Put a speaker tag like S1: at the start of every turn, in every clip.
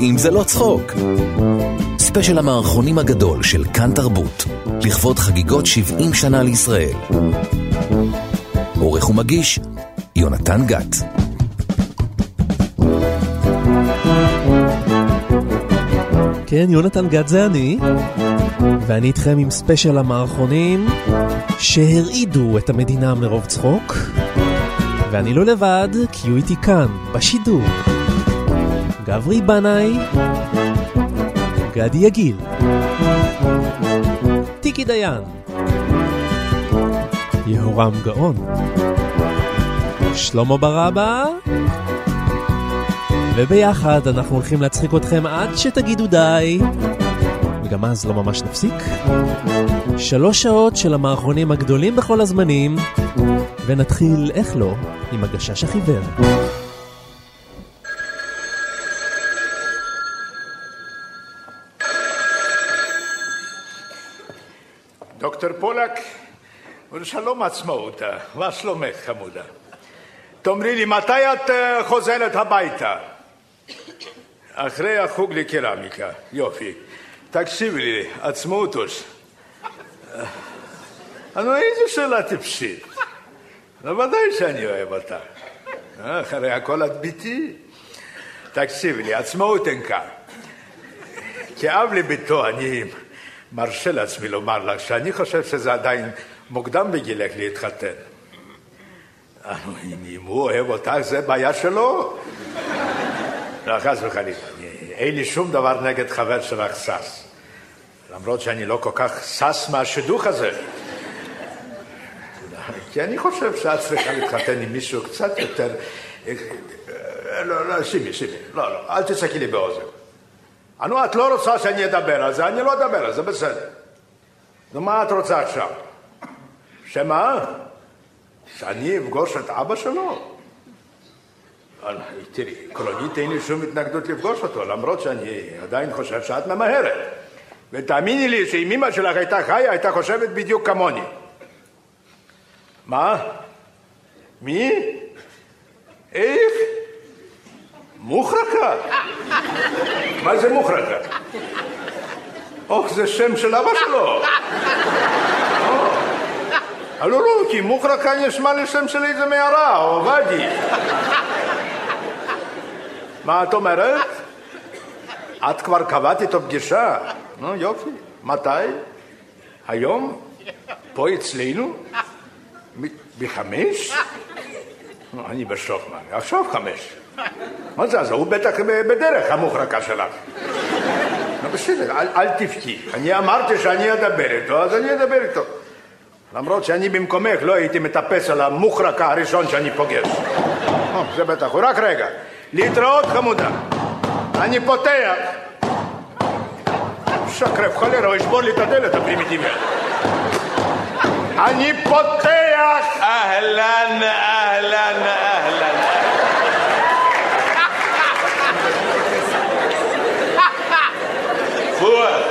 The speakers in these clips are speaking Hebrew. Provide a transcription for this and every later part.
S1: אם זה לא צחוק. ספיישל המערכונים הגדול של כאן תרבות, לכבוד חגיגות 70 שנה לישראל. עורך ומגיש, יונתן גת.
S2: כן, יונתן גת זה אני, ואני איתכם עם ספיישל המערכונים שהרעידו את המדינה מרוב צחוק, ואני לא לבד, כי הוא איתי כאן, בשידור. גברי בנאי, גדי יגיל, טיקי דיין, יהורם גאון, שלמה ברבא, וביחד אנחנו הולכים להצחיק אתכם עד שתגידו די, וגם אז לא ממש נפסיק. שלוש שעות של המערכונים הגדולים בכל הזמנים, ונתחיל, איך לא, עם הגשש החיוור.
S3: דוקטור פולק, שלום עצמאותה, מה שלומך חמודה? תאמרי לי, מתי את אה, חוזרת הביתה? אחרי החוג לקרמיקה, יופי. תקשיבי לי, עצמאותוש. נו, איזו שאלה טיפשית. ודאי שאני אוהב אותה. אחרי הכל את ביתי. תקשיבי לי, עצמאות אין כאן. כאב לביתו אני מרשה לעצמי לומר לך שאני חושב שזה עדיין מוקדם בגילך להתחתן. אם הוא אוהב אותך, זה בעיה שלו. לא, חס וחלילה. אין לי שום דבר נגד חבר שלך שש. למרות שאני לא כל כך שש מהשידוך הזה. כי אני חושב שאת צריכה להתחתן עם מישהו קצת יותר... לא, לא, שימי, שימי. לא, לא, אל תצעקי לי באוזן. נו, את לא רוצה שאני אדבר על זה, אני לא אדבר על זה, בסדר. נו, מה את רוצה עכשיו? שמה? שאני אפגוש את אבא שלו? תראי, עקרונית אין לי שום התנגדות לפגוש אותו, למרות שאני עדיין חושב שאת ממהרת. ותאמיני לי שאם אמא שלך הייתה חיה, הייתה חושבת בדיוק כמוני. מה? מי? איך? מוחרקה? מה זה מוחרקה? אוח, זה שם של אבא שלו. לא, לא, כי מוחרקה נשמע לי שם של איזה מערה, או ואדי. מה את אומרת? את כבר קבעת איתו פגישה? נו, יופי. מתי? היום? פה אצלנו? בחמש? אני בשוק, מה? עכשיו חמש. מה זה, אז הוא בטח בדרך, המוחרקה שלך. בסדר, אל, אל תבכי. אני אמרתי שאני אדבר איתו, אז אני אדבר איתו. למרות שאני במקומך לא הייתי מטפס על המוחרקה הראשון שאני פוגש. זה בטח, הוא רק רגע. להתראות חמודה. אני פותח. שקרב חולרה, הוא ישבור לי את הדלת הפרימיטיבית. אני פותח!
S4: אהלן, אהלן, אהלן. פואד.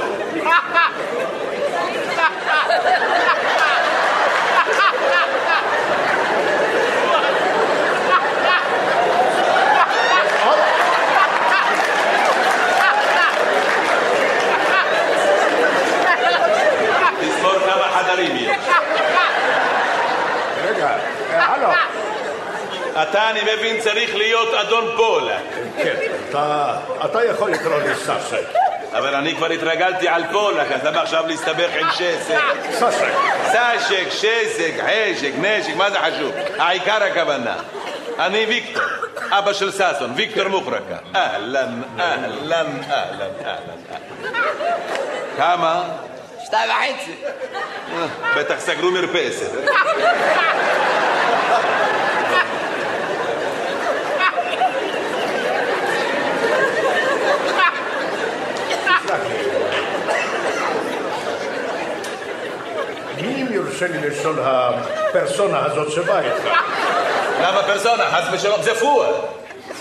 S4: תספור כמה חדרים יש.
S3: רגע, הלו.
S4: אתה, אני מבין, צריך להיות אדון פולק.
S3: כן, אתה, אתה יכול לקרוא לי סאסק.
S4: אבל אני כבר התרגלתי על פולק, אז למה עכשיו להסתבך עם שסק?
S3: סאסק.
S4: סשק, שסק, חשק, נשק, מה זה חשוב? העיקר הכוונה. אני ויקטור, אבא של ששון, ויקטור מוחרקה. אהלן, אהלן, אהלן, אהלן. כמה?
S5: שתיים וחצי.
S4: בטח סגרו מרפסת.
S3: יורשה לי לשאול הפרסונה הזאת שבאה איתך?
S4: למה פרסונה? חס ושלום, זה פואד.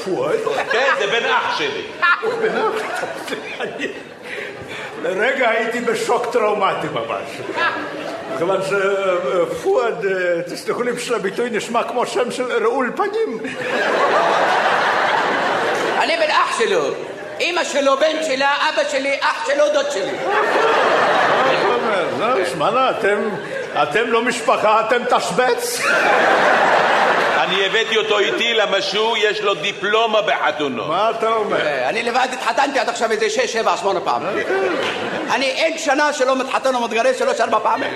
S3: פואד?
S4: כן, זה בן אח שלי.
S3: אני לרגע הייתי בשוק טראומטי ממש. כיוון שפואד, אה, תסלחו לי בשביל הביטוי, נשמע כמו שם של רעול פנים.
S5: אני בן אח שלו. אמא שלו, בן שלה, אבא שלי, אח שלו, דוד שלי.
S3: מה אתה אומר? לא, שמענה, אתם... אתם לא משפחה, אתם תשבץ?
S4: אני הבאתי אותו איתי למה שהוא, יש לו דיפלומה בחתונות.
S3: מה אתה אומר?
S5: אה, אני לבד התחתנתי עד עכשיו איזה שש, שבע, שמונה פעמים. אני אין שנה שלא מתחתן או מתגרש שלוש, ארבע פעמים.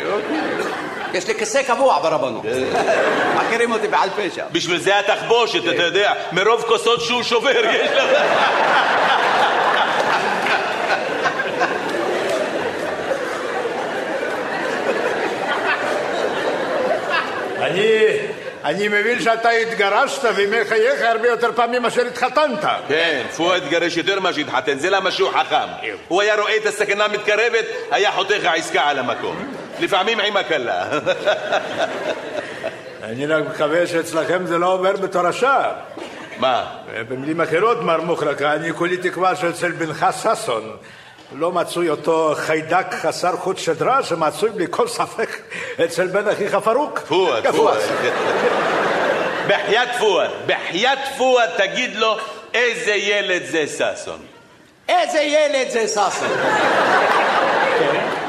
S5: יש לי כיסא קבוע ברבנות. מכירים אותי בעל פה שם.
S4: בשביל זה התחבושת, אתה יודע, מרוב כוסות שהוא שובר, יש לך...
S3: אני... אני מבין שאתה התגרשת וימי חייך הרבה יותר פעמים מאשר התחתנת.
S4: כן, פואד התגרש יותר ממה שהתחתן, זה למה שהוא חכם. הוא היה רואה את הסכנה מתקרבת, היה חותך העסקה על המקום. לפעמים עם הקלה.
S3: אני רק מקווה שאצלכם זה לא עובר בתור השער.
S4: מה?
S3: במילים אחרות, מר מוחרקה, אני כולי תקווה שאצל בנך ששון לא מצוי אותו חיידק חסר חוט שדרה שמצוי בלי כל ספק אצל בן אחיך פרוק.
S4: פואד, פואד. בחייאת פואד, בחייאת פואד תגיד לו איזה ילד זה ששון.
S5: איזה ילד זה ששון.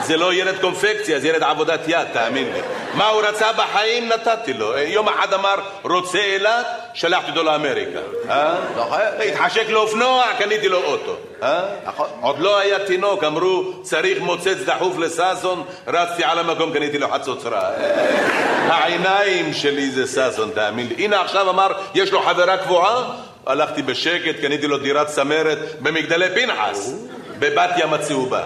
S4: זה לא ילד קונפקציה, זה ילד עבודת יד, תאמין לי. מה הוא רצה בחיים, נתתי לו. יום אחד אמר, רוצה אילת, שלחתי אותו לאמריקה. אה?
S5: נכון.
S4: התחשק לו אופנוע, קניתי לו אוטו. אה?
S5: נכון.
S4: עוד לא היה תינוק, אמרו, צריך מוצץ דחוף לששון, רצתי על המקום, קניתי לו חצוצרה. אה, העיניים שלי זה ששון, תאמין לי. הנה עכשיו אמר, יש לו חברה קבועה, הלכתי בשקט, קניתי לו דירת צמרת במגדלי פנחס, בבת ים הצהובה.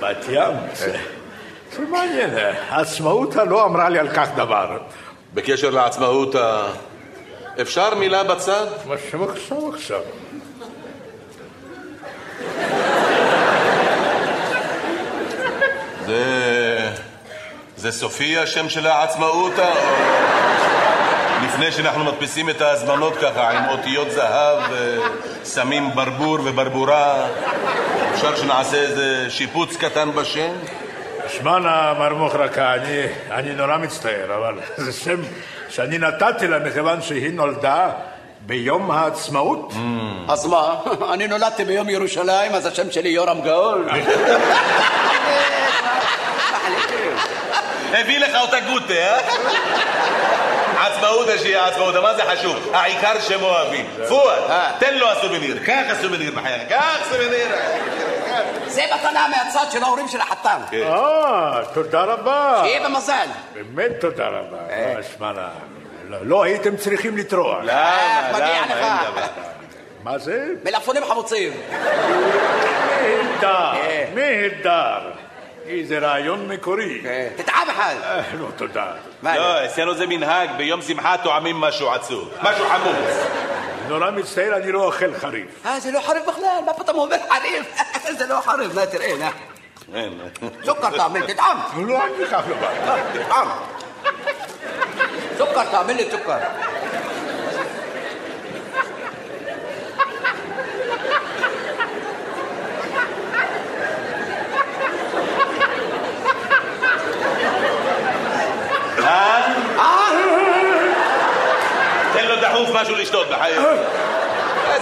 S3: בת ים. זה מעניין, העצמאות לא אמרה לי על כך דבר.
S4: בקשר לעצמאות ה... אפשר מילה בצד?
S3: מה שמחשב עכשיו?
S4: זה... זה סופי השם של העצמאות? או... לפני שאנחנו מדפיסים את ההזמנות ככה עם אותיות זהב, שמים ברבור וברבורה, אפשר שנעשה איזה שיפוץ קטן בשם?
S3: שמע נא, מר מוחרקה, אני, אני נורא מצטער, אבל זה שם שאני נתתי לה מכיוון שהיא נולדה ביום העצמאות.
S5: אז מה? אני נולדתי ביום ירושלים, אז השם שלי יורם גאול.
S4: הביא לך אותה גוטה, אה? עצמאות שהיא עצמאות, מה זה חשוב? העיקר שהם אוהבים. פואד. תן לו הסובניר, קח הסובניר בחייך, קח סובניר.
S5: זה מתנה מהצד של ההורים של החתן.
S3: אה, תודה רבה.
S5: שיהיה במזל.
S3: באמת תודה רבה. אה, שמע לא- לא הייתם צריכים לטרוח.
S4: למה?
S5: מגיע? לך.
S4: אין דבר.
S3: מה זה?
S5: מלפפונים חמוצים.
S3: נהדר,
S5: כן.
S3: נהדר. איזה רעיון מקורי.
S5: תטעם אחד.
S3: אה, לא, תודה.
S4: לא, אצלנו זה מנהג, ביום שמחה טועמים משהו עצוב, משהו חמוץ.
S3: נורא מצטער, אני לא אוכל חריף.
S5: אה, זה לא חריף בכלל, מה פתאום אומר חריף? זה לא חריף, נא תראה, נא.
S4: אין.
S5: סוכר תאמין, תטעם.
S3: לא, אני חייב לבד.
S5: תטעם. סוכר, תאמין לי סוכר.
S4: אה?
S5: אה,
S4: תן לו דחוף משהו לשתות בחיים.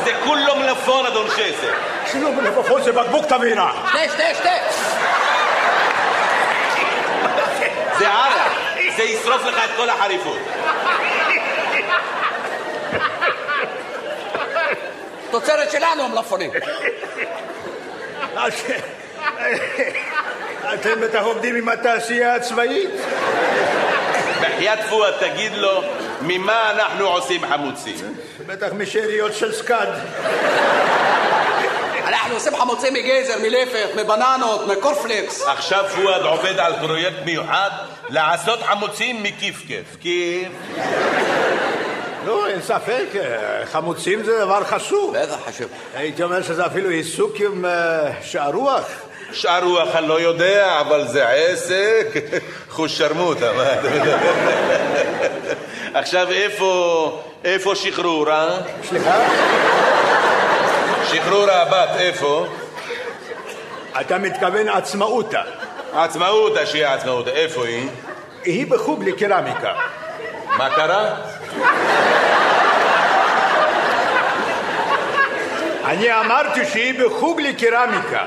S4: זה כולו מלפון, אדון שסר.
S3: שלא בלפפון זה בקבוק תבעירה.
S5: שתה, שתה, שתה.
S4: זה ערק, זה ישרוף לך את כל החריפות.
S5: תוצרת שלנו, המלפפונים.
S3: אתם בטח עובדים עם התעשייה הצבאית?
S4: בחייאת פואד, תגיד לו, ממה אנחנו עושים חמוצים?
S3: בטח משאריות של סקאד.
S5: אנחנו עושים חמוצים מגזר, מלפת, מבננות, מקורפלקס.
S4: עכשיו פואד עובד על פרויקט מיוחד לעשות חמוצים מכיף כיף. כיף.
S3: לא, אין ספק, אה, חמוצים זה דבר חשוב.
S5: בטח חשוב.
S3: הייתי אומר שזה אפילו עיסוק עם אה, שער רוח.
S4: שאר רוח אני לא יודע, אבל זה עסק. חוש שרמוטה, מה אתה מדבר? עכשיו איפה, איפה שחרור, אה?
S3: סליחה?
S4: שחרור הבת, איפה?
S3: אתה מתכוון עצמאותה.
S4: עצמאותה שהיא עצמאותה, איפה היא?
S3: היא בחוג לקרמיקה.
S4: מה קרה?
S3: אני אמרתי שהיא בחוג לקרמיקה.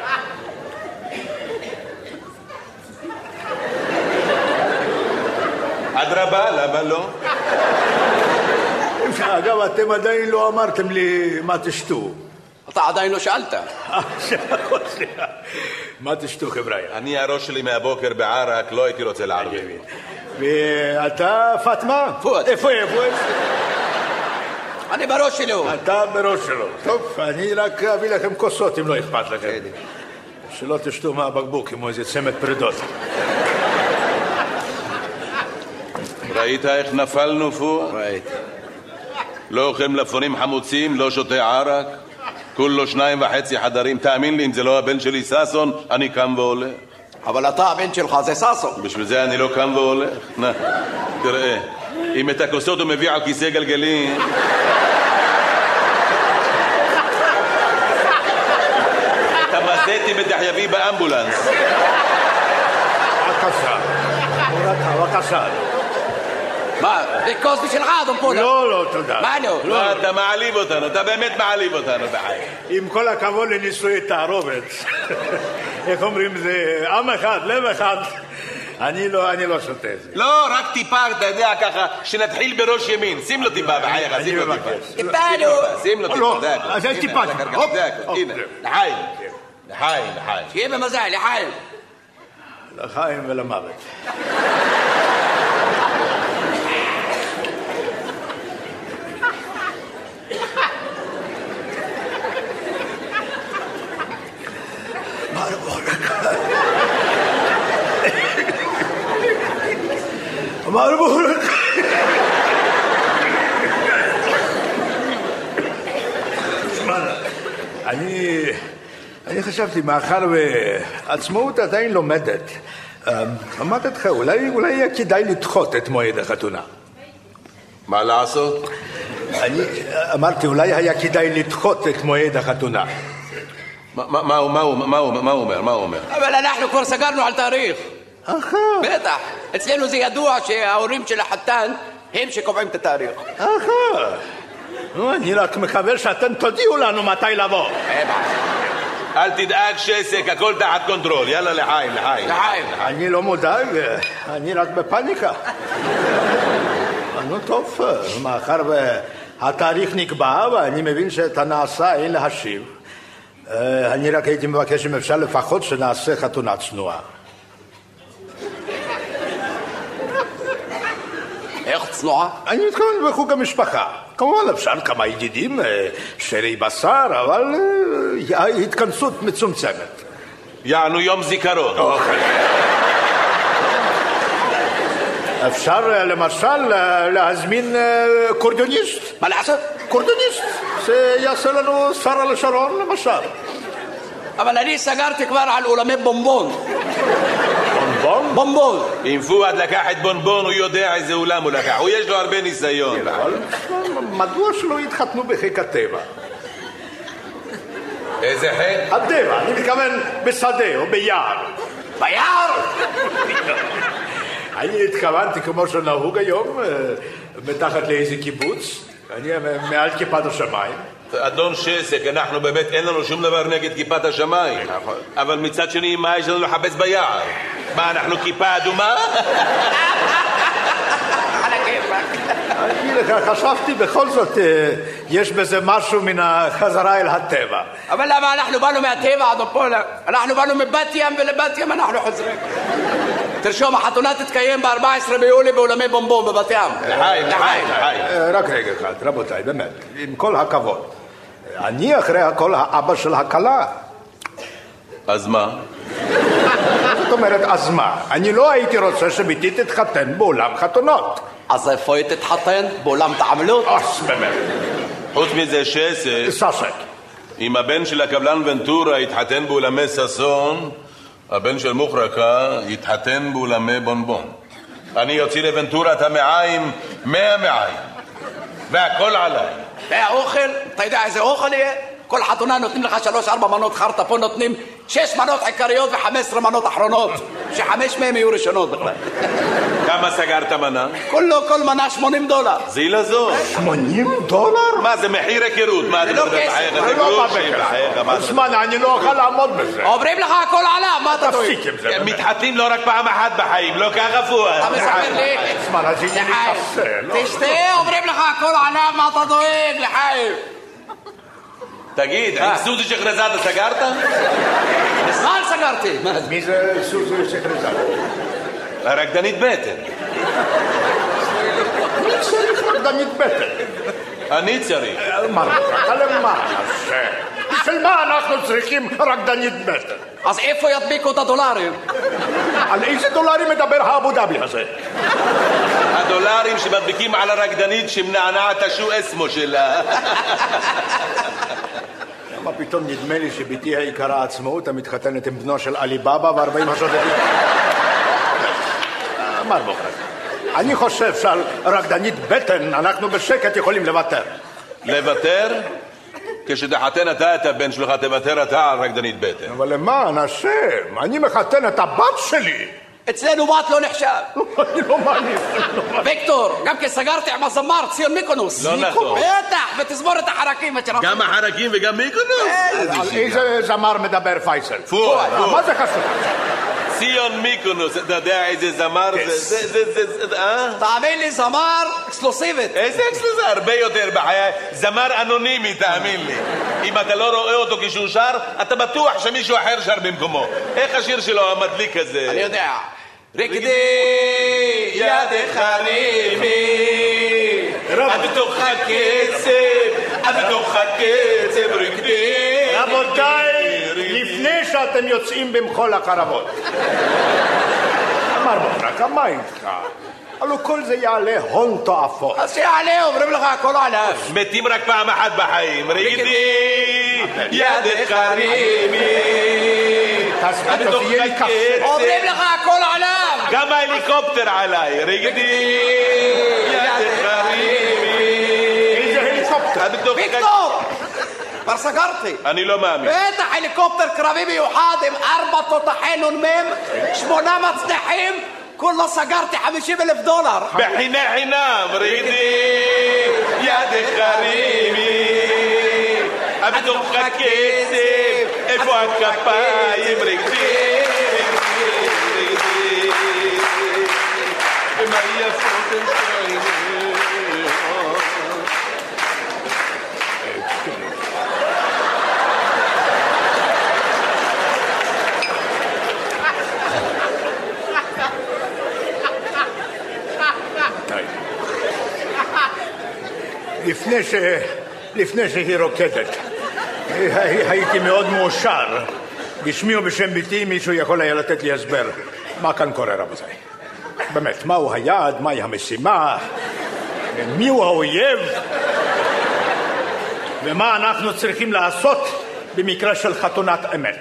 S4: אדרבה, למה לא?
S3: אגב, אתם עדיין לא אמרתם לי מה תשתו.
S5: אתה עדיין לא שאלת.
S3: מה תשתו, חבריא?
S4: אני הראש שלי מהבוקר בערק, לא הייתי רוצה לערבב.
S3: ואתה, פאטמה?
S5: פואד.
S3: איפה, איפה?
S5: אני בראש שלי הוא.
S3: אתה בראש שלו. טוב, אני רק אביא לכם כוסות אם לא אכפת לכם. שלא תשתו מהבקבוק כמו איזה צמד פרידות.
S4: ראית איך נפלנו פואד?
S5: ראיתי.
S4: לא אוכל מלפפונים חמוצים, לא שותה ערק, כולו שניים וחצי חדרים. תאמין לי, אם זה לא הבן שלי ששון, אני קם והולך.
S5: אבל אתה הבן שלך זה ששון.
S4: בשביל זה אני לא קם והולך. נא, תראה, אם את הכוסות הוא מביא על כיסא גלגלים... את המזטי בטח יביא באמבולנס.
S3: בבקשה. בבקשה.
S5: מה, זה כוס בשבילך, אדון פולה?
S3: לא, לא, תודה.
S5: מה לא?
S4: לא, אתה מעליב אותנו, אתה באמת מעליב אותנו בחיים.
S3: עם כל הכבוד לנישואי תערובת. איך אומרים, זה עם אחד, לב אחד. אני לא, אני לא שותה את זה.
S4: לא, רק טיפה, אתה יודע, ככה, שנתחיל בראש ימין. שים לו טיפה, בחייך, שים לו טיפה.
S3: מבקש.
S5: טיפלו.
S4: שים לו
S3: לא,
S4: טיפה, זה הכול.
S3: טיפה,
S4: זה
S3: טיפה.
S4: זה הכול, הנה. לחיים, לחיים, לחיים.
S5: שיהיה במזל, לחיים.
S3: לחיים ולמוות. תשמע, אני, אני חשבתי, מאחר ועצמאות עדיין לומדת, אמ, אמרתי לך, אולי, אולי יהיה כדאי לדחות את מועד החתונה.
S4: מה לעשות?
S3: אני אמרתי, אולי היה כדאי לדחות את מועד החתונה.
S4: מה הוא אומר? מה הוא אומר?
S5: אבל אנחנו כבר סגרנו על תאריך.
S3: אחא,
S5: בטח. אצלנו זה ידוע שההורים של החתן הם שקובעים את התאריך.
S3: אחא. נו, אני רק מקווה שאתם תודיעו לנו מתי לבוא.
S4: אל תדאג שסק, הכל תחת control. יאללה לחיים, לחיים.
S5: לחיים.
S3: אני לא מודאג, אני רק בפניקה. נו טוב, מאחר והתאריך נקבע ואני מבין שאת הנעשה אין להשיב, אה, אני רק הייתי מבקש אם אפשר לפחות שנעשה חתונה צנועה.
S5: איך צנועה?
S3: אני מתכוון בחוג המשפחה. כמובן אפשר כמה ידידים, אה, שרי בשר, אבל אה, התכנסות מצומצמת.
S4: יענו יום זיכרון.
S3: אפשר אה, למשל להזמין קורדיוניסט.
S5: מה לעשות?
S3: קורדוניסט, שיעשה לנו שרה לשרון למשל.
S5: אבל אני סגרתי כבר על אולמי בומבון.
S3: בונבון?
S5: בומבון.
S4: אם פואד לקח את בונבון, הוא יודע איזה אולם הוא לקח. הוא יש לו הרבה ניסיון.
S3: אבל מדוע שלא יתחתנו בחיק הטבע?
S4: איזה חטא?
S3: הטבע, אני מתכוון בשדה או ביער.
S5: ביער!
S3: אני התכוונתי כמו שנהוג היום, אה, מתחת לאיזה קיבוץ, אני מעל כיפת השמיים.
S4: אדון שסק, אנחנו באמת, אין לנו שום דבר נגד כיפת השמיים. אבל מצד שני, מה יש לנו לחפש ביער? מה, אנחנו כיפה אדומה?
S5: על הכיפאק.
S3: אני לך, חשבתי בכל זאת, אה, יש בזה משהו מן החזרה אל הטבע.
S5: אבל למה אנחנו באנו מהטבע, אדון פולה? אנחנו באנו מבת ים ולבת ים אנחנו חוזרים. תרשום, החתונה תתקיים ב-14 ביולי באולמי בומבום בבת ים.
S4: לחיים, לחיים, לחיים.
S3: אה, רק רגע אחד, רבותיי, באמת, עם כל הכבוד. אני אחרי הכל האבא של הכלה.
S4: אז מה?
S3: זאת אומרת, אז מה? אני לא הייתי רוצה שביתי תתחתן באולם חתונות.
S5: אז איפה היא תתחתן? באולם תעמלות?
S3: אז באמת,
S4: חוץ מזה שסק,
S3: ססק.
S4: אם הבן של הקבלן ונטורה יתחתן באולמי ששון, הבן של מוחרקה יתחתן באולמי בונבון. אני אוציא לוונטורה את המעיים, מאה מעיים. והכל עליי.
S5: והאוכל, אתה יודע איזה אוכל יהיה? כל חתונה נותנים לך שלוש ארבע מנות חרטה, פה נותנים שש מנות עיקריות וחמש עשרה מנות אחרונות, שחמש מהן יהיו ראשונות בכלל.
S4: כמה סגרת מנה?
S5: כולו, כל מנה 80 דולר.
S4: זילה זו.
S3: 80 דולר?
S4: מה זה מחיר היכרות? מה אתה
S5: לא
S4: מדבר?
S3: זה לא בכלל.
S4: אתה
S3: זמן, אני לא אוכל לעמוד בזה.
S5: אומרים לך הכל עליו, מה אתה דואג?
S3: תפסיק עם זה.
S4: מתחתנים לא רק פעם אחת בחיים, לא ככה פואד.
S5: אתה מספר לי?
S3: זמן, אז הנה לי. לא?
S5: תשתה, אומרים לך הכל עליו, מה אתה דואג, לחיים?
S4: תגיד, עם סוזי שחרזאדה סגרת?
S5: מזמן סגרתי.
S3: מי זה סוזי שחרזה?
S4: הרקדנית בטן.
S3: מי צריך רקדנית בטן?
S4: אני צריך.
S3: מה, למה נעשה? בשביל מה אנחנו צריכים רקדנית בטן?
S5: אז איפה ידביקו את הדולרים?
S3: על איזה דולרים מדבר האבו דאבי הזה?
S4: הדולרים שמדביקים על הרקדנית שמנענעת השו אסמו שלה.
S3: למה פתאום נדמה לי שבתי היקרה עצמאות המתחתנת עם בנו של עלי בבא וארבעים השודדים? מר בוחר, אני חושב שעל רקדנית בטן אנחנו בשקט יכולים לוותר.
S4: לוותר? כשתחתן אתה את הבן שלך, תוותר אתה על רקדנית בטן.
S3: אבל למען השם, אני מחתן את הבת שלי.
S5: אצלנו בת לא נחשב.
S3: אני לא מאמין. אני לא מאמין.
S5: ויקטור, גם כן סגרתי עם הזמר ציון מיקונוס.
S4: לא נכון.
S5: בטח, ותזמורת החרקים. אשר
S4: גם החרקים וגם מיקונוס?
S3: על איזה זמר מדבר פייסל?
S4: פואד,
S3: אה,
S4: פואד.
S3: מה זה חשוב?
S4: ציון מיקונוס, אתה יודע איזה זמר זה? זה, זה, זה, אה?
S5: תאמין לי, זמר אקסקלוסיבית.
S4: איזה זה הרבה יותר בחיי. זמר אנונימי, תאמין לי. אם אתה לא רואה אותו כשהוא שר, אתה בטוח שמישהו אחר שר במקומו. איך השיר שלו, המדליק הזה?
S5: אני יודע. רקדי ידך רימי, בתוך הקצב, בתוך הקצב רקדי.
S3: רבותיי, שאתם יוצאים במחול החרבות. מר בוחרק, מה איתך? הלו כל זה יעלה הון תועפות.
S5: אז שיעלה, אומרים לך הכל עליו.
S4: מתים רק פעם אחת בחיים. רקדי, ידך רימי.
S3: תהיה לי קפה.
S5: אומרים לך הכל עליו.
S4: גם ההליקופטר עליי. רקדי, ידך רימי.
S3: איזה הליקופטר?
S5: ויקטור! כבר סגרתי.
S4: אני לא מאמין.
S5: בטח הליקופטר קרבי מיוחד עם ארבע תותחי נ"מ, שמונה מצנחים, כולו סגרתי חמישים אלף דולר.
S4: בחינה חינם, רקדי, ידך רימי. בתוך הקצב, איפה הכפיים, רקדי, רקדי,
S3: לפני ש... לפני שהיא רוקדת, הי- הייתי מאוד מאושר. בשמי ובשם ביתי מישהו יכול היה לתת לי הסבר. מה כאן קורה, רבותיי? באמת, מהו היעד? מהי המשימה? מיהו האויב? ומה אנחנו צריכים לעשות במקרה של חתונת אמת?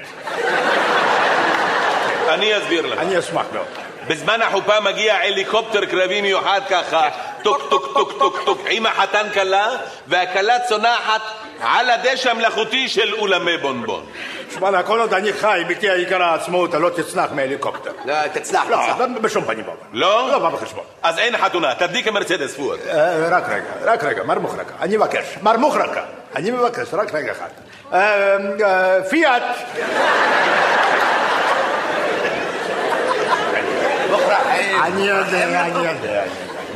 S4: אני אסביר לך.
S3: אני אשמח מאוד.
S4: בזמן החופה מגיע הליקופטר קרבי מיוחד ככה, טוק טוק טוק טוק טוק, עם החתן כלה, והכלה צונחת על הדשא המלאכותי של אולמי בונבון.
S3: שמע, כל עוד אני חי, בתי היקרה עצמאות, אתה לא תצנח מהליקופטר.
S5: לא, תצלח,
S3: לא. בשום פנים ואופן.
S4: לא?
S3: לא בא בחשבון.
S4: אז אין חתונה, תדליק המרצדס פואד.
S3: אה, רק רגע, רק רגע, מר מוחרקה, אני מבקש, מר מוחרקה, אני מבקש, רק רגע אחד. אה, אה, פיאט, אני יודע, אני יודע,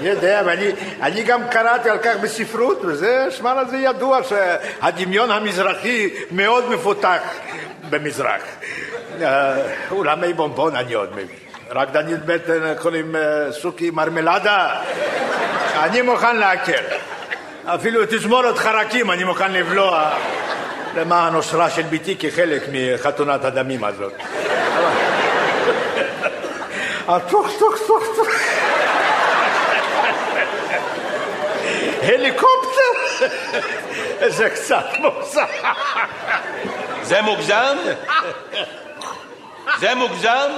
S3: אני יודע, ואני אני גם קראתי על כך בספרות, וזה, שמע, זה ידוע שהדמיון המזרחי מאוד מפותח במזרח. אה, אולמי בונבון אני עוד מבין. רקדנית בטן קוראים אה, סוכי מרמלדה. אני מוכן להקל. אפילו תזמורת חרקים אני מוכן לבלוע למען אושרה של ביתי כחלק מחתונת הדמים הזאת. טוק טוק טוק טוק. הליקופטר? זה קצת מוזר.
S4: זה מוגזם? זה מוגזם?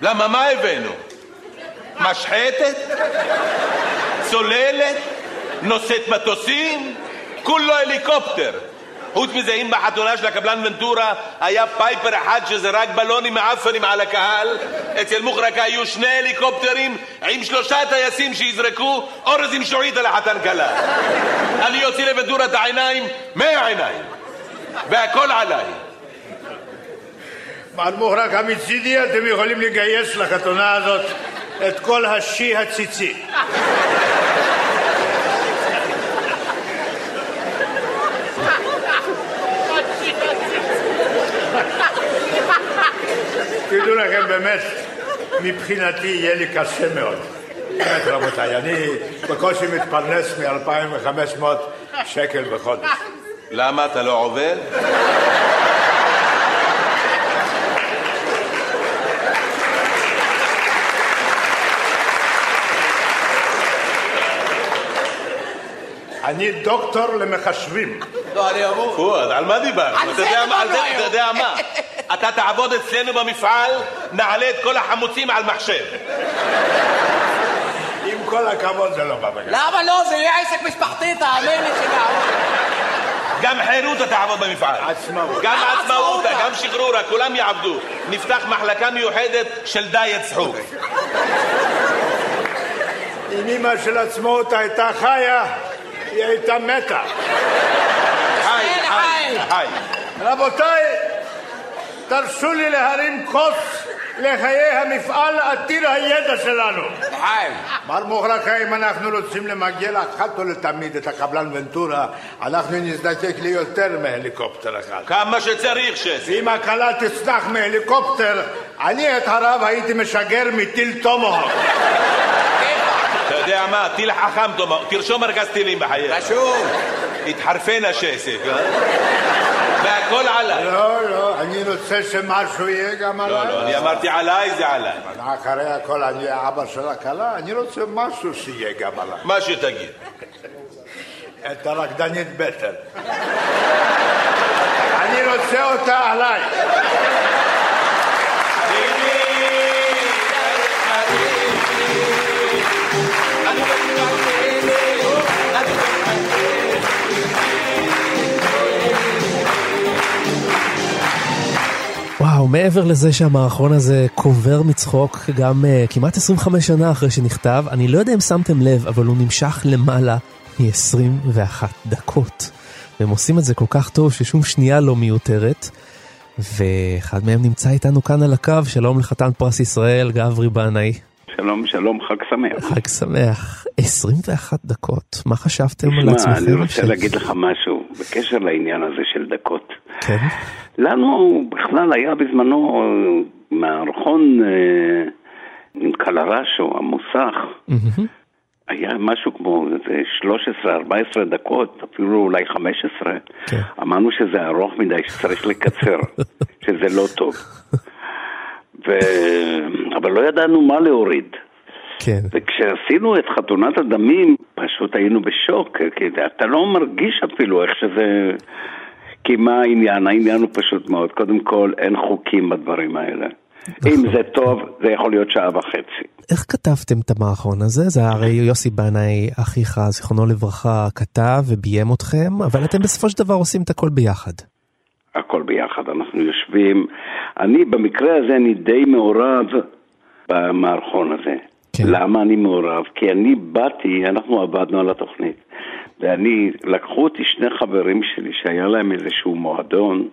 S4: למה מה הבאנו? משחתת? צוללת? נושאת מטוסים? כולו הליקופטר. חוץ מזה, אם בחתונה של הקבלן ונטורה היה פייפר אחד שזרק בלונים מעפנים על הקהל, אצל מוחרקה היו שני הליקופטרים עם שלושה טייסים שיזרקו אורז עם שועית על החתן כלה. אני אוציא לוונטורה את העיניים מהעיניים, והכל עליי.
S3: מר מוחרק, מצידי אתם יכולים לגייס לחתונה הזאת את כל השי הציצי. לכם, באמת, מבחינתי יהיה לי קשה מאוד. באמת, רבותיי, אני בקושי מתפרנס מ-2,500 שקל בחודש.
S4: למה אתה לא עובד?
S3: אני דוקטור למחשבים.
S5: לא, אני אמור.
S4: פואד, על מה דיברנו? אתה יודע מה- אתה תעבוד אצלנו במפעל, נעלה את כל החמוצים על מחשב.
S3: עם כל הכבוד זה לא בא בגלל.
S5: למה לא? זה יהיה עסק משפחתי, תאמין לי שגם.
S4: גם חירותה תעבוד במפעל.
S3: עצמאות.
S4: גם עצמאותה,
S5: עצמאותה.
S4: גם שחרורה, כולם יעבדו. נפתח מחלקה מיוחדת של דיאט צחוק.
S3: אם אמא של עצמאות הייתה חיה, היא הייתה מתה.
S4: חי, חי,
S5: חי.
S4: חי.
S3: רבותיי, תרשו לי להרים כוס לחיי המפעל עתיר הידע שלנו.
S5: חיים.
S3: מר מוחרקה, אם אנחנו רוצים למגל אחת ולתמיד את הקבלן ונטורה, אנחנו נזדקק ליותר מהליקופטר אחד.
S4: כמה שצריך שסי.
S3: ואם הכלה תצנח מהליקופטר, אני את הרב הייתי משגר מטיל טומהוק.
S4: אתה יודע מה, טיל חכם, תאמר, תרשום ארגז טילים בחייך.
S5: רשום.
S4: התחרפן השסק, והכל עליי.
S3: לא, לא, אני רוצה שמשהו יהיה גם עליי.
S4: לא, לא, אני אמרתי עליי, זה עליי.
S3: אחרי הכל אני האבא של הכלה, אני רוצה משהו שיהיה גם עליי.
S4: מה שתגיד.
S3: את הרקדנית בטן. אני רוצה אותה עליי.
S2: מעבר לזה שהמערכון הזה קובר מצחוק גם uh, כמעט 25 שנה אחרי שנכתב, אני לא יודע אם שמתם לב, אבל הוא נמשך למעלה מ-21 דקות. והם עושים את זה כל כך טוב ששום שנייה לא מיותרת. ואחד מהם נמצא איתנו כאן על הקו, שלום לחתן פרס ישראל, גברי בנאי.
S6: שלום, שלום, חג שמח.
S2: חג שמח. 21 דקות, מה חשבתם על עצמכם?
S6: אני רוצה
S2: ש-
S6: להגיד לך משהו בקשר לעניין הזה של דקות.
S2: כן?
S6: לנו בכלל היה בזמנו אה, מערכון אה, עם קלרשו, המוסך,
S2: מהמם.
S6: היה משהו כמו איזה 13-14 דקות, אפילו אולי 15.
S2: כן.
S6: אמרנו שזה ארוך מדי, שצריך לקצר, שזה לא טוב. ו... אבל לא ידענו מה להוריד.
S2: כן.
S6: וכשעשינו את חתונת הדמים, פשוט היינו בשוק, כי אתה לא מרגיש אפילו איך שזה... כי מה העניין? העניין הוא פשוט מאוד. קודם כל, אין חוקים בדברים האלה. אם זה טוב, זה יכול להיות שעה וחצי.
S2: איך כתבתם את המערכון הזה? זה הרי יוסי בנאי, אחיך, זיכרונו לברכה, כתב וביים אתכם, אבל אתם בסופו של דבר עושים את הכל ביחד.
S6: הכל ביחד, אנחנו יושבים. אני, במקרה הזה, אני די מעורב במערכון הזה.
S2: כן.
S6: למה אני מעורב? כי אני באתי, אנחנו עבדנו על התוכנית, ואני, לקחו אותי שני חברים שלי שהיה להם איזשהו מועדון,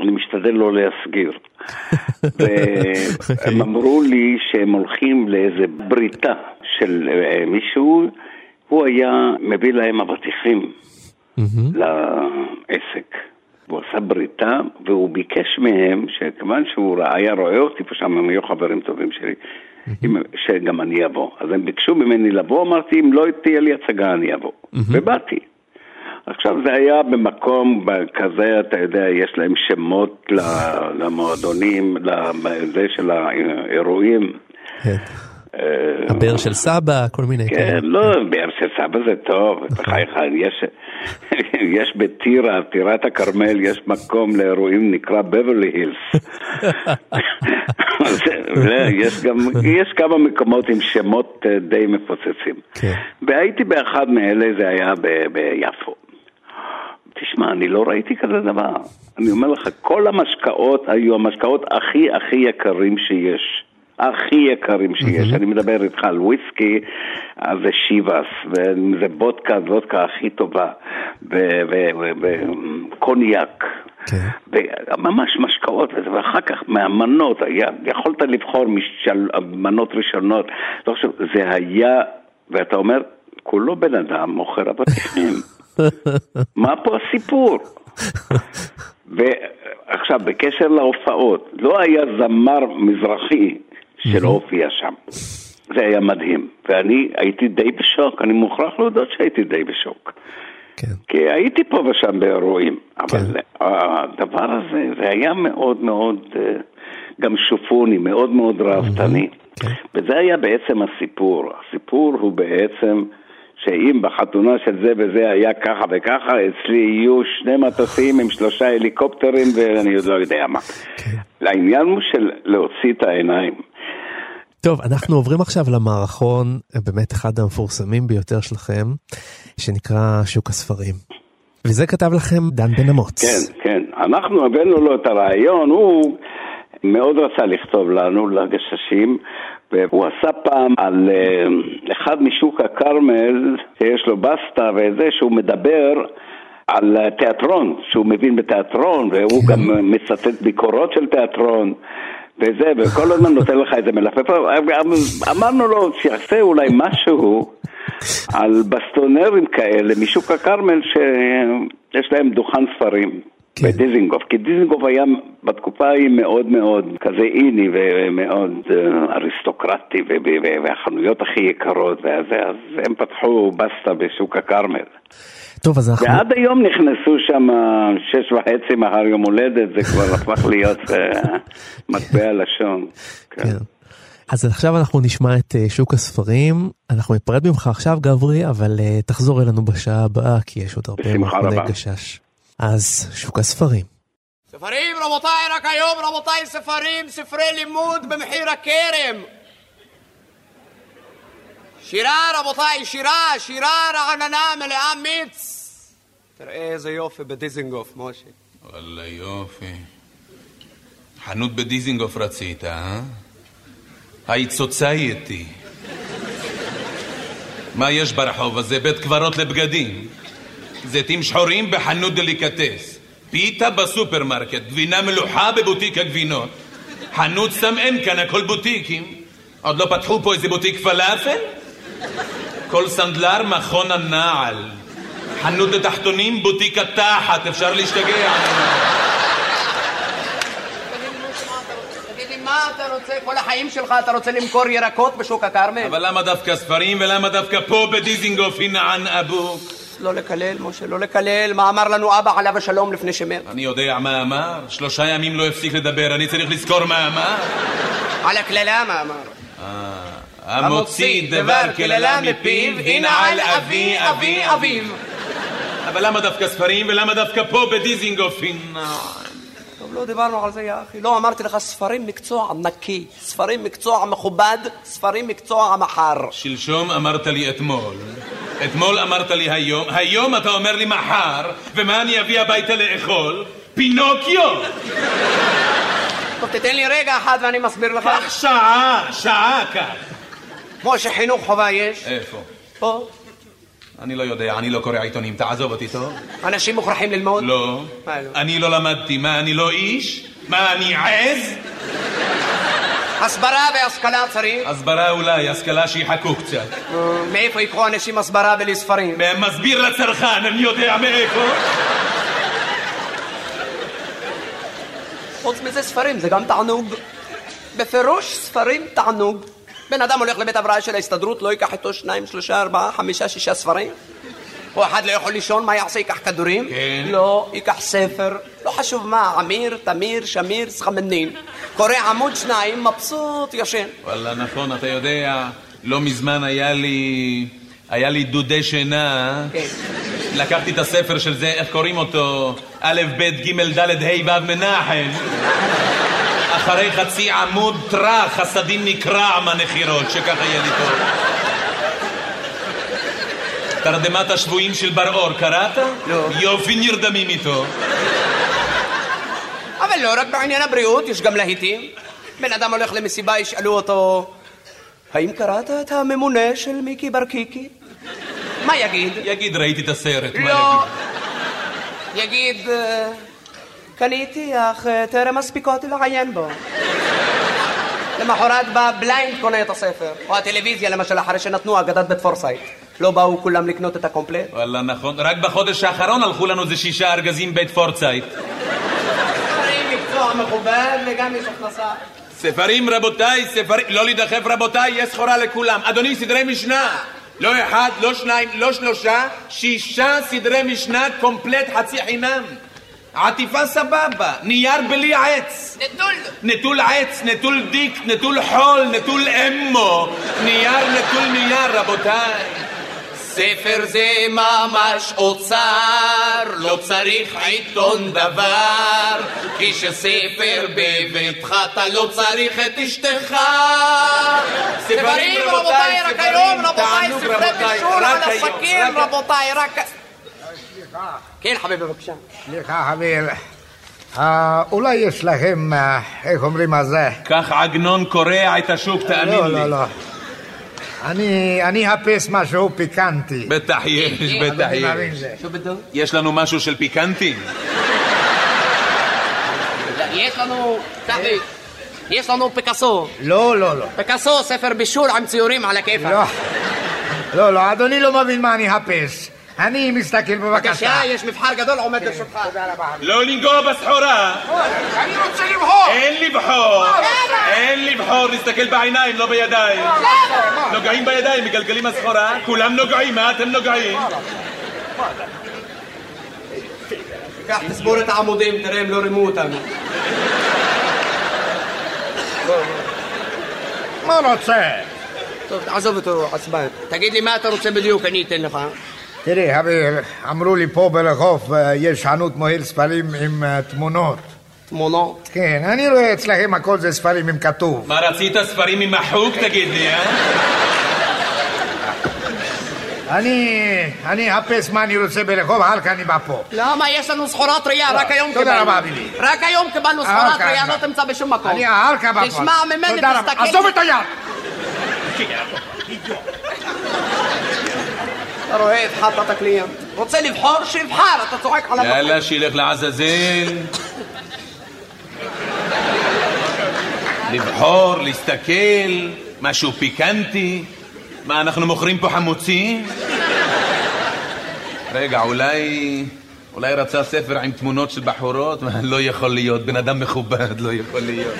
S6: אני משתדל לא להסגיר. והם אמרו לי שהם הולכים לאיזה בריתה של אה, מישהו, הוא היה מביא להם אבטיחים. לעסק. הוא עשה בריתה, והוא ביקש מהם, שכיוון שהוא ראה- היה רואה אותי פה שם, הם היו חברים טובים שלי, שגם אני אבוא. אז הם ביקשו ממני לבוא, אמרתי, אם לא תהיה לי הצגה, אני אבוא. ובאתי. עכשיו זה היה במקום כזה, אתה יודע, יש להם שמות למועדונים, לזה של האירועים.
S2: כן.
S6: אה,
S2: הבאר של סבא, כל מיני
S6: כן,
S2: כאלה.
S6: לא, באר של סבא זה טוב, בחייך, יש, יש בטירה, טירת הכרמל, יש מקום לאירועים נקרא בברלי הילס. יש גם, יש כמה מקומות עם שמות אה, די מפוצצים.
S2: כן.
S6: והייתי באחד מאלה, זה היה ב- ביפו. תשמע, אני לא ראיתי כזה דבר. אני אומר לך, כל המשקאות היו המשקאות הכי הכי יקרים שיש. הכי יקרים שיש. אני מדבר איתך על וויסקי, אז זה שיבאס, וזה וודקה, וודקה הכי טובה, וקוניאק.
S2: כן.
S6: ממש משקאות, וזה, ואחר כך מהמנות, היה, יכולת לבחור מנות ראשונות, לא חושב, זה היה, ואתה אומר, כולו בן אדם מוכר אבטיחים. מה פה הסיפור? ועכשיו, בקשר להופעות, לא היה זמר מזרחי שלא הופיע שם. זה היה מדהים, ואני הייתי די בשוק, אני מוכרח להודות שהייתי די בשוק.
S2: כן.
S6: כי הייתי פה ושם באירועים, אבל
S2: כן.
S6: הדבר הזה, זה היה מאוד מאוד, אה, גם שופוני, מאוד מאוד ראוותני.
S2: כן.
S6: וזה היה בעצם הסיפור. הסיפור הוא בעצם שאם בחתונה של זה וזה היה ככה וככה, אצלי יהיו שני מטוסים עם שלושה הליקופטרים ואני עוד לא יודע מה. העניין הוא של להוציא את העיניים.
S2: טוב, אנחנו עוברים עכשיו למערכון, באמת אחד המפורסמים ביותר שלכם, שנקרא שוק הספרים. וזה כתב לכם דן בן אמוץ.
S6: כן, כן. אנחנו הבאנו לו את הרעיון, הוא מאוד רצה לכתוב לנו, לגששים, והוא עשה פעם על אה, אחד משוק הכרמל, שיש לו בסטה וזה, שהוא מדבר על תיאטרון, שהוא מבין בתיאטרון, והוא
S2: כן.
S6: גם מצטט ביקורות של תיאטרון. וזה, וכל הזמן נותן לך איזה מלפף, אמרנו לו שיעשה אולי משהו על בסטונרים כאלה משוק הכרמל שיש להם דוכן ספרים.
S2: כן.
S6: בדיזינגוף, כי דיזינגוף היה בתקופה ההיא מאוד מאוד כזה איני ומאוד אה, אריסטוקרטי והחנויות הכי יקרות וזה, אז הם פתחו בסטה בשוק הכרמל.
S2: טוב, אז אנחנו...
S6: ועד היום נכנסו שם שש וחצי מחר יום הולדת, זה כבר הפך להיות אה, מטבע לשון. כן.
S2: כן. אז עכשיו אנחנו נשמע את אה, שוק הספרים. אנחנו ניפרד ממך עכשיו, גברי, אבל אה, תחזור אלינו בשעה הבאה, כי יש עוד הרבה
S6: רבה.
S2: גשש. אז שוק הספרים.
S5: ספרים, רבותיי, רק היום, רבותיי, ספרים, ספרי לימוד במחיר הכרם. שירה, רבותיי, שירה, שירה רעננה מלאה מיץ. תראה איזה יופי בדיזינגוף, משה.
S4: וואלה יופי. חנות בדיזינגוף רצית, אה? היית society. מה יש ברחוב הזה? בית קברות לבגדים. זיתים שחורים בחנות דליקטס. פיתה בסופרמרקט. גבינה מלוחה בבוטיק הגבינות. חנות סם אין כאן, הכל בוטיקים. עוד לא פתחו פה איזה בוטיק פלאפל? כל סנדלר מכון הנעל. חנות לתחתונים, בוטיק התחת, אפשר להשתגע.
S5: תגיד לי, מה אתה רוצה? כל החיים שלך אתה רוצה למכור ירקות בשוק הכרמל?
S4: אבל למה דווקא ספרים ולמה דווקא פה בדיזינגוף הנה אבוק?
S5: לא לקלל, משה, לא לקלל. מה אמר לנו אבא עליו השלום לפני שמת?
S4: אני יודע מה אמר, שלושה ימים לא הפסיק לדבר, אני צריך לזכור מה אמר.
S5: על הקללה מה אמר?
S4: המוציא דבר קללה מפיו, הנה על אבי אבי אביו. אבל למה דווקא ספרים ולמה דווקא פה בדיזינגוף הנה?
S5: טוב, לא דיברנו על זה, יא אחי. לא, אמרתי לך, ספרים מקצוע נקי, ספרים מקצוע מכובד, ספרים מקצוע מחר.
S4: שלשום אמרת לי אתמול, אתמול אמרת לי היום, היום אתה אומר לי מחר, ומה אני אביא הביתה לאכול? פינוקיו!
S5: טוב, תתן לי רגע אחד ואני מסביר לך.
S4: קח שעה, שעה קח.
S5: משה, חינוך חובה יש?
S4: איפה?
S5: פה.
S4: אני לא יודע, אני לא קורא עיתונים, תעזוב אותי טוב.
S5: אנשים מוכרחים ללמוד?
S4: לא.
S5: מה לא?
S4: אני לא למדתי, מה, אני לא איש? מה, אני עז?
S5: הסברה והשכלה צריך.
S4: הסברה אולי, השכלה שיחכו קצת.
S5: מאיפה יקחו אנשים הסברה בלי ספרים?
S4: מסביר לצרכן, אני יודע מאיפה.
S5: חוץ מזה ספרים, זה גם תענוג. בפירוש ספרים תענוג. בן אדם הולך לבית הבראה של ההסתדרות, לא ייקח איתו שניים, שלושה, ארבעה, חמישה, שישה ספרים? או אחד לא יכול לישון, מה יעשה? ייקח כדורים?
S4: כן.
S5: לא, ייקח ספר, לא חשוב מה, עמיר, תמיר, שמיר, סחמנין. קורא עמוד שניים, מבסוט, ישן.
S4: וואלה, נכון, אתה יודע, לא מזמן היה לי... היה לי דודי שינה.
S5: כן.
S4: לקחתי את הספר של זה, איך קוראים אותו? א', ב', ג', ד', ה', ו', מנחם. אחרי חצי עמוד טראח, חסדים נקרע מהנחירות, שככה יהיה לי טוב. תרדמת השבויים של בר-אור, קראת?
S5: לא.
S4: יופי נרדמים איתו.
S5: אבל לא רק בעניין הבריאות, יש גם להיטים. בן אדם הולך למסיבה, ישאלו אותו, האם קראת את הממונה של מיקי ברקיקי? מה יגיד?
S4: יגיד, ראיתי את הסרט,
S5: לא.
S4: יגיד?
S5: יגיד, "אה, קניתי, אך אה, טרם הספיקותי לעיין בו. למחרת בא blind קונה את הספר. או הטלוויזיה למשל, אחרי שנתנו אגדת בית פורסייט. לא באו כולם לקנות את הקומפלט?
S4: וואלה, נכון. רק בחודש האחרון הלכו לנו איזה שישה ארגזים בית פורסייט.
S5: ספרים מקצוע מכובד וגם יש הכנסה.
S4: ספרים, רבותיי, ספרים... לא להידחף, רבותיי, יש סחורה לכולם. אדוני, סדרי משנה. לא אחד, לא שניים, לא שלושה, שישה סדרי משנה קומפלט חצי חינם. עטיפה סבבה, נייר בלי עץ.
S5: נטול.
S4: נטול עץ, נטול דיק, נטול חול, נטול אמו. נייר נטול נייר, רבותיי.
S5: ספר זה ממש אוצר, לא צריך עיתון דבר, כי כשספר בביתך אתה לא צריך את אשתך. ספרים רבותיי, רק היום רבותיי, ספרי
S4: רבותיי,
S5: בישול על
S4: היום,
S5: הסכין
S4: רק-
S5: כן חביבי בבקשה.
S3: סליחה, חביב. אה, אולי יש לכם, אה, איך אומרים על זה?
S4: כך עגנון קורע את השוק, תאמין
S3: לא,
S4: לי.
S3: לא, לא. אני אני אחפש משהו פיקנטי.
S4: בטח יש, בטח
S3: אני מבין
S4: יש. יש לנו משהו של פיקנטי?
S5: יש לנו, צחי, יש לנו פיקאסו.
S3: לא, לא, לא.
S5: פיקאסו, ספר בישול עם ציורים על הכיפאק.
S3: לא, לא, לא, אדוני לא מבין מה אני אחפש. אני מסתכל בבקשה.
S5: בבקשה, יש מבחר גדול עומד לרשותך.
S4: לא לנגוע בסחורה.
S3: אני רוצה לבחור!
S4: אין לבחור. אין לבחור, להסתכל בעיניים, לא בידיים. נוגעים בידיים, מגלגלים הסחורה, כולם נוגעים, מה אתם נוגעים?
S5: קח, תסבור את העמודים, תראה הם לא רימו אותנו.
S3: מה רוצה?
S5: טוב, עזוב אותו, עצבן. תגיד לי מה אתה רוצה בדיוק, אני אתן לך.
S3: תראי, אמרו לי פה ברחוב אה, יש חנות מוהל ספרים עם אה, תמונות.
S5: תמונות.
S3: כן, אני רואה אצלכם הכל זה ספרים עם כתוב.
S4: מה רצית, ספרים עם מחוק, תגיד לי, אה?
S3: אני, אני אחפש מה אני רוצה ברחוב, אחר כך אני בא פה.
S5: למה? יש לנו סחורה טריה, רק היום
S3: תודה
S5: קיבלנו.
S3: רבה, בילי.
S5: רק היום קיבלנו סחורה טריה. לא תמצא בשום מקום.
S3: אני אחר כך בא פה.
S5: תשמע ממני,
S3: תודה רבה.
S5: תסתכל.
S3: עזוב את היד!
S5: רואה, הפחדת את הקליינט. רוצה לבחור? שיבחר, אתה צועק עליו.
S4: יאללה, שילך לעזאזל. לבחור, להסתכל, משהו פיקנטי. מה, אנחנו מוכרים פה חמוצים? רגע, אולי... אולי רצה ספר עם תמונות של בחורות? לא יכול להיות, בן אדם מכובד, לא יכול להיות.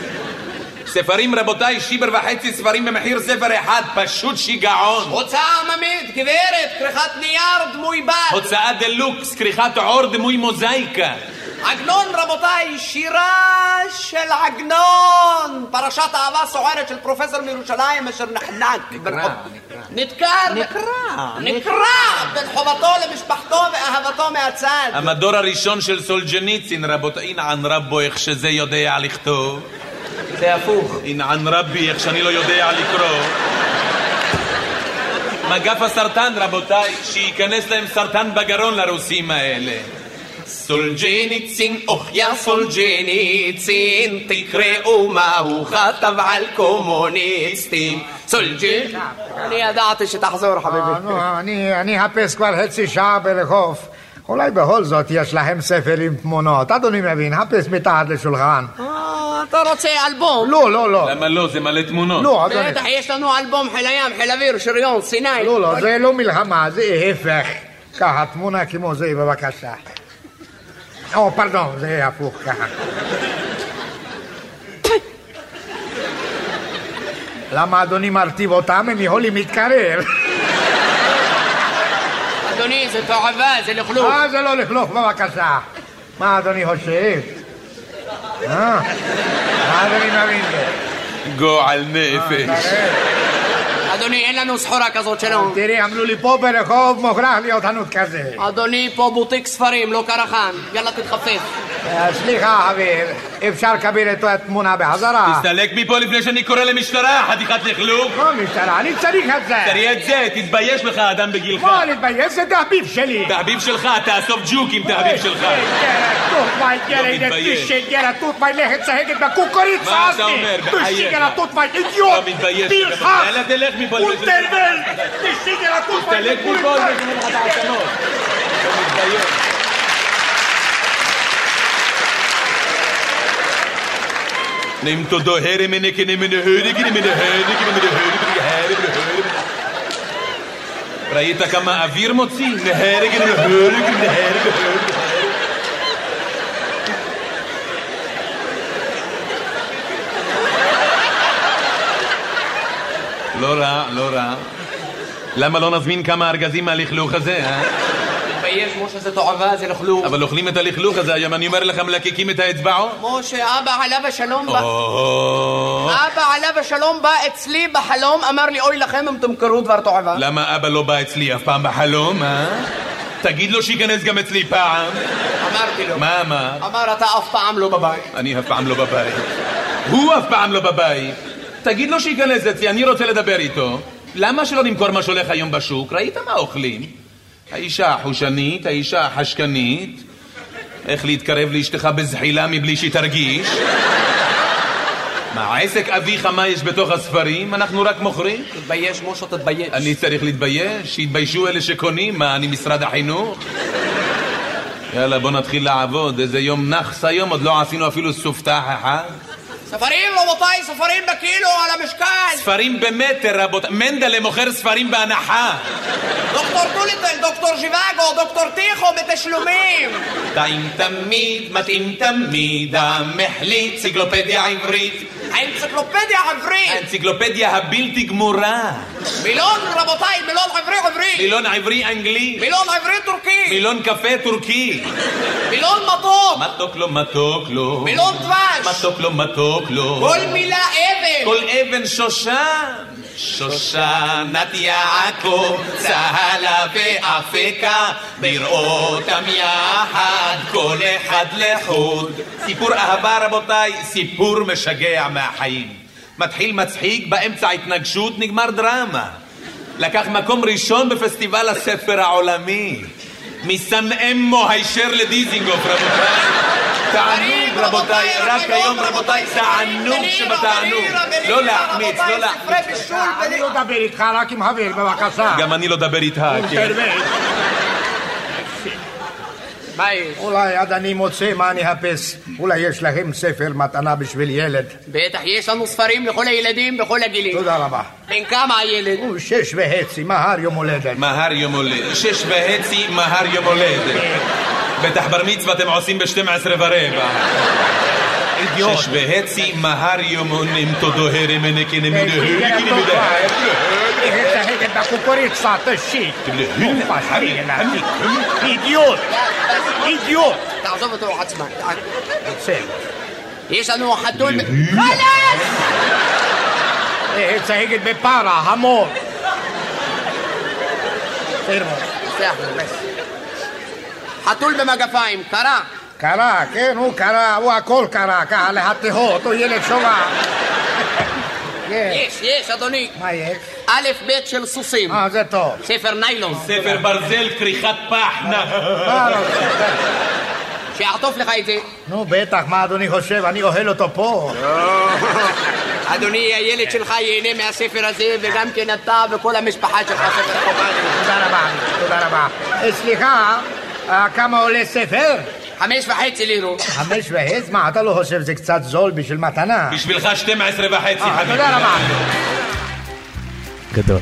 S4: ספרים, רבותיי, שניים וחצי ספרים במחיר ספר אחד, פשוט שיגעון.
S5: הוצאה עממית, גברת, כריכת נייר, דמוי בד.
S4: הוצאה דה-לוקס, כריכת עור דמוי מוזאיקה.
S5: עגנון, רבותיי, שירה של עגנון. פרשת אהבה סוערת של פרופסור מירושלים אשר נחנק. נקרא, נדקר. נקרא. נקרא. בין חובתו למשפחתו ואהבתו מהצד.
S4: המדור הראשון של סולג'ניצין, רבותיי, אינען רבו איך שזה יודע לכתוב.
S5: זה הפוך.
S4: אינען רבי איך שאני לא יודע לקרוא. מגף הסרטן, רבותיי, שייכנס להם סרטן בגרון לרוסים האלה.
S5: סולג'ניצין, אוח יא סולג'ניצין, תקראו מה הוא כתב על קומוניסטים. סולג'ניצין. אני ידעתי שתחזור,
S3: אה,
S5: חביבי.
S3: נו, אני אחפש כבר חצי שעה ברחוב. אולי בכל זאת יש לכם ספר עם תמונות. אדוני מבין, חפש מתחת לשולחן.
S5: אה, אתה רוצה אלבום?
S3: לא, לא, לא.
S4: למה לא? זה מלא תמונות.
S3: לא, אדוני.
S5: בטח, יש לנו אלבום חיל הים, חיל אוויר, שריון, סיני.
S3: לא, לא, זה לא מלחמה, זה ההפך. ככה, תמונה כמו זה, בבקשה. או, פרדון, זה הפוך ככה. למה אדוני מרטיב אותם? הם יכולים להתקרר.
S5: אדוני, זה תועבה, זה לכלוך.
S3: אה, זה לא לכלוך, בבקשה. מה אדוני חושב? אה? מה אדוני מבין זה?
S4: גועל נפש.
S3: תראה.
S5: אדוני, אין לנו סחורה כזאת, שלום.
S3: תראי, אמרו לי פה ברחוב מוכרח להיות חנות כזה.
S5: אדוני, פה בוטיק ספרים, לא קרחן. יאללה, תתחפף.
S3: אה, סליחה, חבר, אפשר לקבל את התמונה בחזרה?
S4: תסתלק מפה לפני שאני קורא למשטרה, חתיכת לכלוך.
S3: לא משטרה, אני צריך את זה.
S4: תראי את זה, תתבייש לך, אדם בגילך.
S3: מה, להתבייש? זה תחביב שלי.
S4: תחביב שלך, תאסוף ג'וקים, תחביב שלך. לא מתבייש. מה. אתה אומר? בחייך. לא מתבייש. יאללה, תלך מפה. לפני שאני- תסתלק מפה לפני שאני. אתה מתבייש. Nem todo here mene kene mene höre kene mene höre kene mene höre kene höre kene höre ראית כמה אוויר מוציא? נהרג נהרג נהרג נהרג לא רע, לא רע. למה לא נזמין כמה ארגזים מהלכלוך הזה, אה?
S5: תתבייש, משה, זה תועבה, זה לכלוך.
S4: אבל אוכלים את הלכלוך הזה היום, אני אומר לך, מלקקים את האצבעות?
S5: משה, אבא עליו השלום בא... אבא עליו השלום בא אצלי בחלום, אמר לי, אוי לכם אם תמכרו דבר תועבה.
S4: למה אבא לא בא אצלי אף פעם בחלום, אה? תגיד לו שייכנס גם אצלי פעם.
S5: אמרתי לו.
S4: מה אמר?
S5: אמר, אתה אף פעם לא בבית.
S4: אני אף פעם לא בבית. הוא אף פעם לא בבית. תגיד לו שייכנס אצלי, אני רוצה לדבר איתו. למה שלא נמכור מה שהולך היום בשוק? ראית מה אוכלים? האישה החושנית, האישה החשקנית, איך להתקרב לאשתך בזחילה מבלי שהיא תרגיש. מה, עסק אביך מה יש בתוך הספרים? אנחנו רק מוכרים?
S5: תתבייש, משה, תתבייש.
S4: אני צריך להתבייש? שיתביישו אלה שקונים? מה, אני משרד החינוך? יאללה, בוא נתחיל לעבוד. איזה יום נאחס היום, עוד לא עשינו אפילו סופתח אחד.
S5: ספרים, רבותיי, ספרים בקילו על המשקל.
S4: ספרים במטר, רבותיי. מנדלה מוכר ספרים בהנחה.
S5: דוקטור דוליטל, דוקטור ז'יוואגו, דוקטור טיחו בתשלומים.
S4: טעים תמיד, מתאים תמיד, המחליט, אנציקלופדיה עברית.
S5: האנציקלופדיה העברית.
S4: האנציקלופדיה הבלתי גמורה.
S5: מילון, רבותיי, מילון עברי עברי.
S4: מילון עברי אנגלי.
S5: מילון עברי טורקי.
S4: מילון קפה טורקי.
S5: מילון מתוק.
S4: מתוק לו, מתוק לו.
S5: מילון דבש.
S4: מתוק לו, מתוק לו.
S5: כל מילה אבן.
S4: כל אבן שושן. שושנת יעקב, צהלה ואפקה, בראותם יחד, כל אחד לחוד. סיפור אהבה רבותיי, סיפור משגע מהחיים. מתחיל מצחיק, באמצע התנגשות, נגמר דרמה. לקח מקום ראשון בפסטיבל הספר העולמי. מסנאמו הישר לדיזינגוף רבותיי. תענוג רבותיי, רק היום רבותיי, תענוג שבתענוג. לא להחמיץ, לא להחמיץ.
S3: אני לא אדבר איתך, רק עם חבר, בבקשה.
S4: גם אני לא אדבר איתך, כן.
S5: מה יש?
S3: אולי עד אני מוצא מה אני אחפש. אולי יש לכם ספר מתנה בשביל ילד.
S5: בטח, יש לנו ספרים לכל הילדים בכל הגילים.
S3: תודה רבה.
S5: בן כמה הילד?
S3: הוא שש וחצי, מהר יום הולדת.
S4: מהר יום הולדת. שש וחצי, מהר יום הולדת. בטח בר מצווה אתם עושים ב-12 ורבע.
S3: אידיוט.
S4: שש וחצי, מהר יום הונים תודו הרם הנקנה מנהל.
S3: לשחקת בקוקוריצה, תשיט. אידיוט. אידיוט.
S5: תעזוב אותו עצמן.
S3: בסדר.
S5: יש לנו חתול... חלאס!
S3: צייגת בפרה, המור. בסדר.
S5: סלח לי, בס. חתול במגפיים, קרה.
S3: קרה, כן, הוא קרה, הוא הכל קרה, ככה להתהות, הוא ילד שובע. כן.
S5: יש, יש, אדוני.
S3: מה יש?
S5: א' ב' של סוסים.
S3: אה, זה טוב.
S5: ספר ניילון.
S4: ספר ברזל, כריכת פח, נא.
S3: מה לא זה?
S5: שיעטוף לך את זה.
S3: נו, בטח, מה אדוני חושב? אני אוהל אותו פה.
S5: אדוני, הילד שלך ייהנה מהספר הזה, וגם כן אתה וכל המשפחה שלך ספר חובה.
S3: תודה רבה, תודה רבה. אה, סליחה, אה, כמה עולה ספר?
S5: חמש וחצי לירות.
S3: חמש וחצי? מה, אתה לא חושב שזה קצת זול בשביל מתנה?
S4: בשבילך 12 וחצי,
S3: אה,
S4: חביבי.
S3: תודה רבה.
S2: גדול.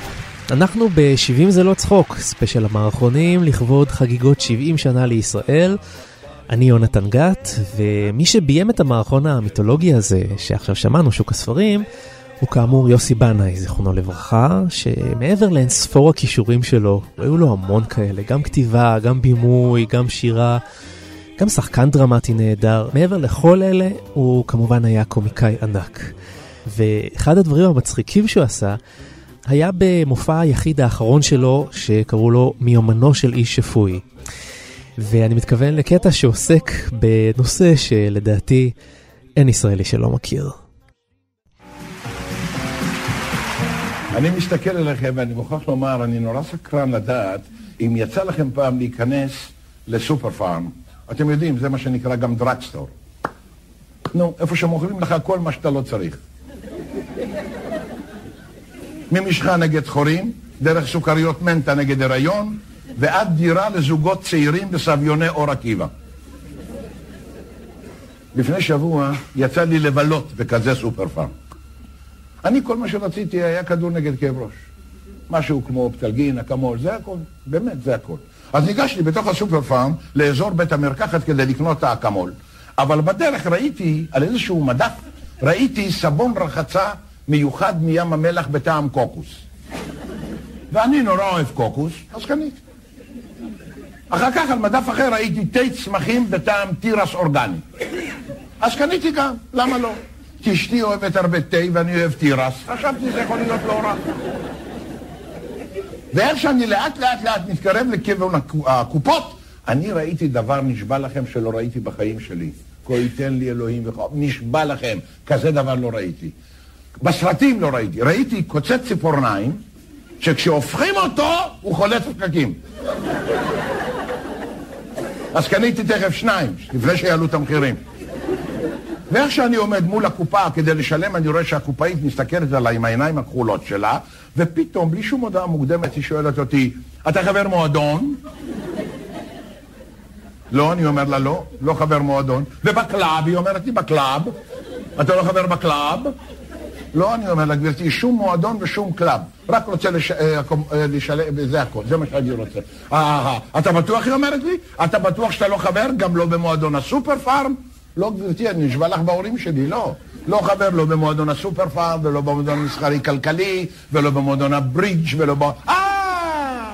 S2: אנחנו ב-70 זה לא צחוק, ספיישל המערכונים לכבוד חגיגות 70 שנה לישראל. אני יונתן גת, ומי שביים את המערכון המיתולוגי הזה, שעכשיו שמענו, שוק הספרים, הוא כאמור יוסי בנאי, זיכרונו לברכה, שמעבר לאין ספור הכישורים שלו, היו לו המון כאלה, גם כתיבה, גם בימוי, גם שירה, גם שחקן דרמטי נהדר. מעבר לכל אלה, הוא כמובן היה קומיקאי ענק. ואחד הדברים המצחיקים שהוא עשה, היה במופע היחיד האחרון שלו, שקראו לו מיומנו של איש שפוי. ואני מתכוון לקטע שעוסק בנושא שלדעתי אין ישראלי שלא מכיר.
S7: אני מסתכל עליכם ואני מוכרח לומר, אני נורא סקרן לדעת אם יצא לכם פעם להיכנס לסופר פארם. אתם יודעים, זה מה שנקרא גם דרקסטור. נו, איפה שמוכרים לך כל מה שאתה לא צריך. ממשחה נגד חורים, דרך סוכריות מנטה נגד הריון, ועד דירה לזוגות צעירים בסביוני אור עקיבא. לפני שבוע יצא לי לבלות בכזה סופר פארם. אני, כל מה שרציתי היה כדור נגד כאב ראש. משהו כמו פטלגין, אקמול, זה הכל, באמת, זה הכל. אז ניגשתי בתוך הסופר פארם לאזור בית המרקחת כדי לקנות את האקמול. אבל בדרך ראיתי, על איזשהו מדף, ראיתי סבון רחצה מיוחד מים המלח בטעם קוקוס. ואני נורא אוהב קוקוס, אז קניתי. אחר כך על מדף אחר ראיתי תה צמחים בטעם תירס אורגני. אז קניתי גם, למה לא? כי אשתי אוהבת הרבה תה ואני אוהב תירס, חשבתי שזה יכול להיות לא רע. ואיך שאני לאט לאט לאט מתקרב לכיוון הקופות, אני ראיתי דבר נשבע לכם שלא ראיתי בחיים שלי. כה ייתן לי אלוהים וכה, נשבע לכם, כזה דבר לא ראיתי. בסרטים לא ראיתי, ראיתי קוצץ ציפורניים, שכשהופכים אותו, הוא חולץ פקקים. אז קניתי תכף שניים, לפני שיעלו את המחירים. ואיך שאני עומד מול הקופה כדי לשלם, אני רואה שהקופאית מסתכלת עליי עם העיניים הכחולות שלה, ופתאום, בלי שום הודעה מוקדמת, היא שואלת אותי, אתה חבר מועדון? לא, אני אומר לה לא, לא חבר מועדון. ובקלאב, היא אומרת לי, בקלאב? אתה לא חבר בקלאב? לא, אני אומר לה, גברתי, שום מועדון ושום קלאב. רק רוצה לש... אה, אה, לשלם, זה הכל, זה מה שאני רוצה. אה, אתה בטוח, היא אומרת לי? אתה בטוח שאתה לא חבר? גם לא במועדון הסופר פארם? לא, גברתי, אני נשבע לך בהורים שלי, לא. לא חבר לא במועדון הסופר פארם, ולא במועדון המסחרי כלכלי, ולא במועדון הברידג' ולא ב... אה!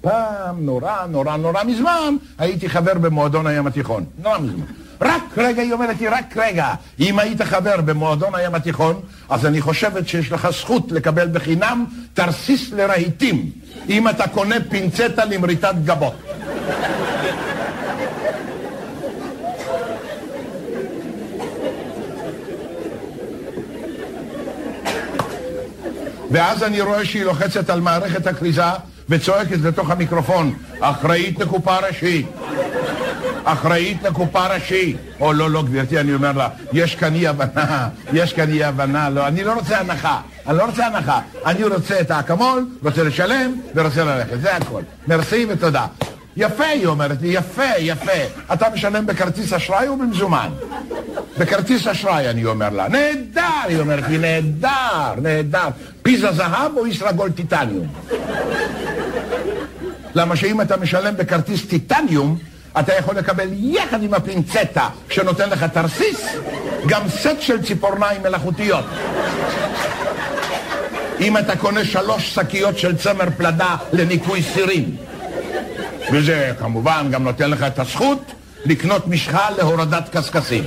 S7: פעם, נורא, נורא, נורא מזמן, הייתי חבר במועדון הים התיכון. נורא מזמן. רק רגע, היא אומרת לי, רק רגע. אם היית חבר במועדון הים התיכון, אז אני חושבת שיש לך זכות לקבל בחינם תרסיס לרהיטים, אם אתה קונה פינצטה למריטת גבות. ואז אני רואה שהיא לוחצת על מערכת הכריזה וצועקת לתוך המיקרופון, אחראית לקופה ראשית. אחראית לקופה ראשית. או לא, לא, גברתי, אני אומר לה, יש כאן אי הבנה, יש כאן אי הבנה, לא, אני לא רוצה הנחה, אני לא רוצה הנחה, אני רוצה את האקמול, רוצה לשלם ורוצה ללכת, זה הכל. מרסי ותודה. יפה, היא אומרת לי, יפה, יפה. אתה משלם בכרטיס אשראי או במזומן? בכרטיס אשראי, אני אומר לה. נהדר, היא אומרת לי, נהדר, נהדר. פיזה זהב או ישראגול טיטניום? למה שאם אתה משלם בכרטיס טיטניום, אתה יכול לקבל יחד עם הפינצטה שנותן לך תרסיס, גם סט של ציפורניים מלאכותיות. אם אתה קונה שלוש שקיות של צמר פלדה לניקוי סירים. וזה כמובן גם נותן לך את הזכות לקנות משחה להורדת קשקשים.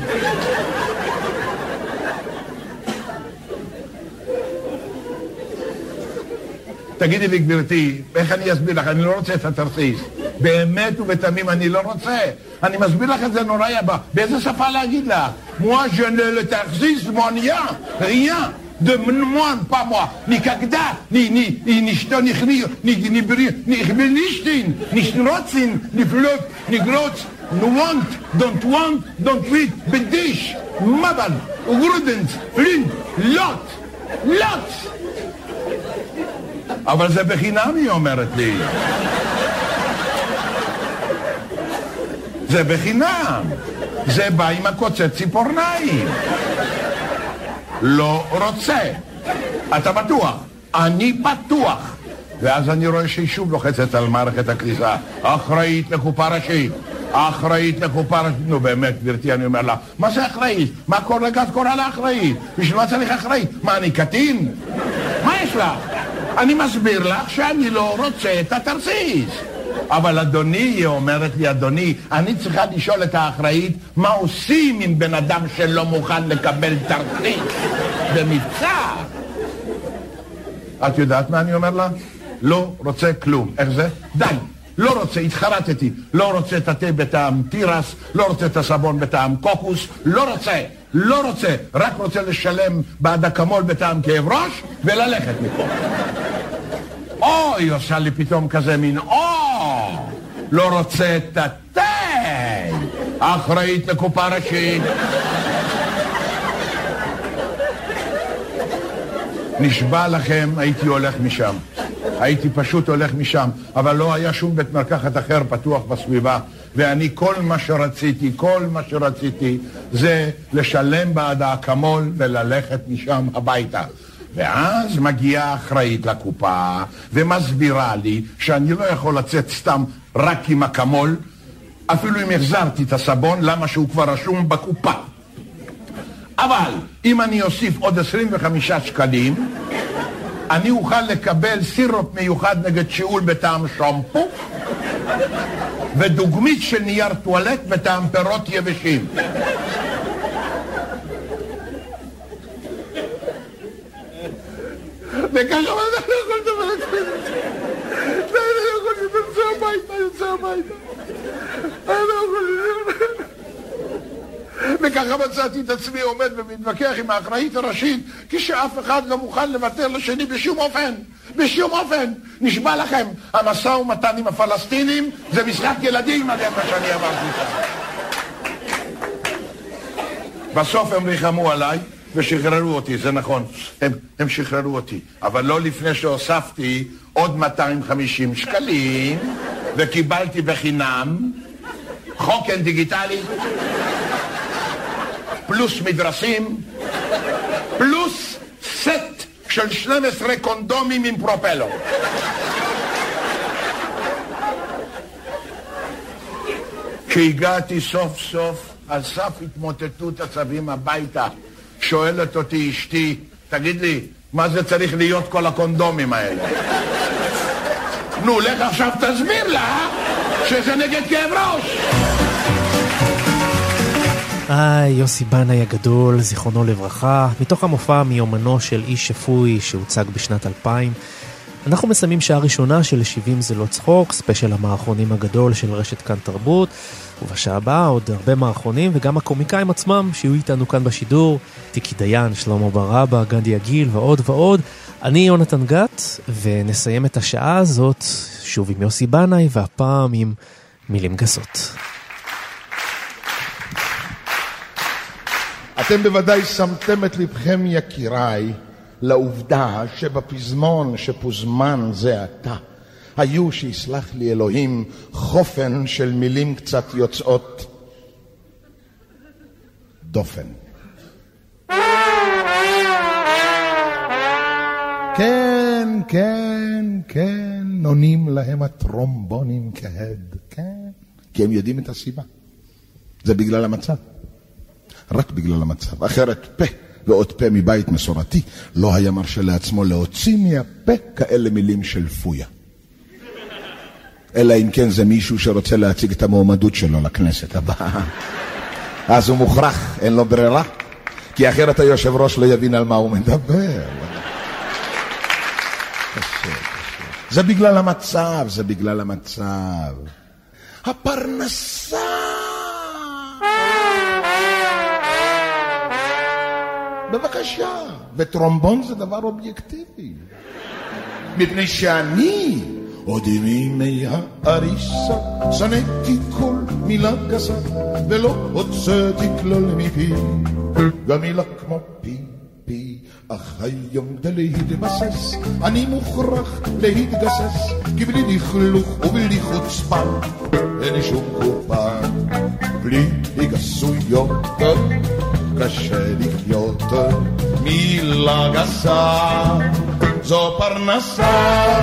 S7: תגידי לי גברתי, איך אני אסביר לך? אני לא רוצה את התרסיס. באמת ובתמים אני לא רוצה. אני מסביר לך את זה נורא יבא. באיזה שפה להגיד לך? מואה של תרסיס מוניה, ראייה. de moi, pas moi, ni Kagda, ni ni ni Stonich, ni ni ni ni ich will nicht hin, ni Schrotzin, ni Flöp, ni Grotz, no want, don't want, don't wait, Bedisch, Maban, Grudens, Flint, Lot, Lot. אבל זה בחינם, היא אומרת לי. זה בחינם. זה בא עם הקוצץ ציפורניים. לא רוצה. אתה בטוח? אני בטוח. ואז אני רואה שהיא שוב לוחצת על מערכת הכניסה. אחראית לקופה ראשית. אחראית לקופה ראשית. נו באמת, גברתי, אני אומר לה, מה זה אחראית? מה כל רגע את קוראה לה אחראית? בשביל מה צריך אחראית? מה, אני קטין? מה יש לך? אני מסביר לך שאני לא רוצה את התרסיס. אבל אדוני, היא אומרת לי, אדוני, אני צריכה לשאול את האחראית מה עושים עם בן אדם שלא מוכן לקבל תרסיס במבצע. את יודעת מה אני אומר לה? לא רוצה כלום. איך זה? די. לא רוצה, התחרטתי. לא רוצה את התה בטעם תירס, לא רוצה את הסבון בטעם קוקוס, לא רוצה. לא רוצה, רק רוצה לשלם בעד אקמול בטעם כאב ראש וללכת מפה. או, היא עושה לי פתאום כזה מין או, לא רוצה את התה, אחראית לקופה ראשית. נשבע לכם, הייתי הולך משם. הייתי פשוט הולך משם, אבל לא היה שום בית מרקחת אחר פתוח בסביבה, ואני כל מה שרציתי, כל מה שרציתי, זה לשלם בעד האקמול וללכת משם הביתה. ואז מגיעה האחראית לקופה ומסבירה לי שאני לא יכול לצאת סתם רק עם אקמול, אפילו אם החזרתי את הסבון, למה שהוא כבר רשום בקופה. אבל אם אני אוסיף עוד 25 שקלים, אני אוכל לקבל סירופ מיוחד נגד שיעול בטעם שמפו ודוגמית של נייר טואלט בטעם פירות יבשים. וככה אני לא יכול לדבר על זה. אני לא יכול, לדבר, יוצא הביתה, יוצא הביתה. אני לא יכול... וככה מצאתי את עצמי עומד ומתווכח עם האחראית הראשית, כשאף אחד לא מוכן לוותר לשני בשום אופן. בשום אופן. נשבע לכם, המשא ומתן עם הפלסטינים זה משחק ילדים, על מה שאני אמרתי. בסוף הם ריחמו עליי ושחררו אותי, זה נכון, הם, הם שחררו אותי, אבל לא לפני שהוספתי עוד 250 שקלים וקיבלתי בחינם חוקן דיגיטלי פלוס מדרסים, פלוס סט של 12 קונדומים עם פרופלו. כשהגעתי סוף סוף על סף התמוטטות עצבים הביתה, שואלת אותי אשתי, תגיד לי, מה זה צריך להיות כל הקונדומים האלה? נו, לך עכשיו תסביר לה שזה נגד כאב ראש.
S2: היי, יוסי בנאי הגדול, זיכרונו לברכה, מתוך המופע מיומנו של איש שפוי שהוצג בשנת 2000. אנחנו מסיימים שעה ראשונה של 70 זה לא צחוק, ספיישל המערכונים הגדול של רשת כאן תרבות, ובשעה הבאה עוד הרבה מערכונים וגם הקומיקאים עצמם שיהיו איתנו כאן בשידור, טיקי דיין, שלמה ברבא, גנדי עגיל ועוד ועוד. אני יונתן גת, ונסיים את השעה הזאת שוב עם יוסי בנאי, והפעם עם מילים גסות.
S8: אתם בוודאי שמתם את לבכם, יקיריי, לעובדה שבפזמון שפוזמן זה עתה, היו, שיסלח לי אלוהים, חופן של מילים קצת יוצאות דופן. כן, כן, כן, עונים להם הטרומבונים כהד, כן, כי הם יודעים את הסיבה. זה בגלל המצב. רק בגלל המצב. אחרת פה ועוד פה מבית מסורתי לא היה מרשה לעצמו להוציא מהפה כאלה מילים של פויה. אלא אם כן זה מישהו שרוצה להציג את המועמדות שלו לכנסת הבאה. אז הוא מוכרח, אין לו ברירה, כי אחרת היושב ראש לא יבין על מה הוא מדבר. זה בגלל המצב, זה בגלל המצב. הפרנסה בבקשה. וטרומבון זה דבר אובייקטיבי. מפני שאני, עוד מימי האריסה, שנאתי כל מילה גסה, ולא הוצאתי כלל מפי, גם מילה כמו פי. אך היום דלהתבסס, אני מוכרח להתגסס, כי בלי לכלוך ובלי חוצפה, אין שום קופה, בלי גסויות. קשה לחיות, מילה גסה, זו פרנסה.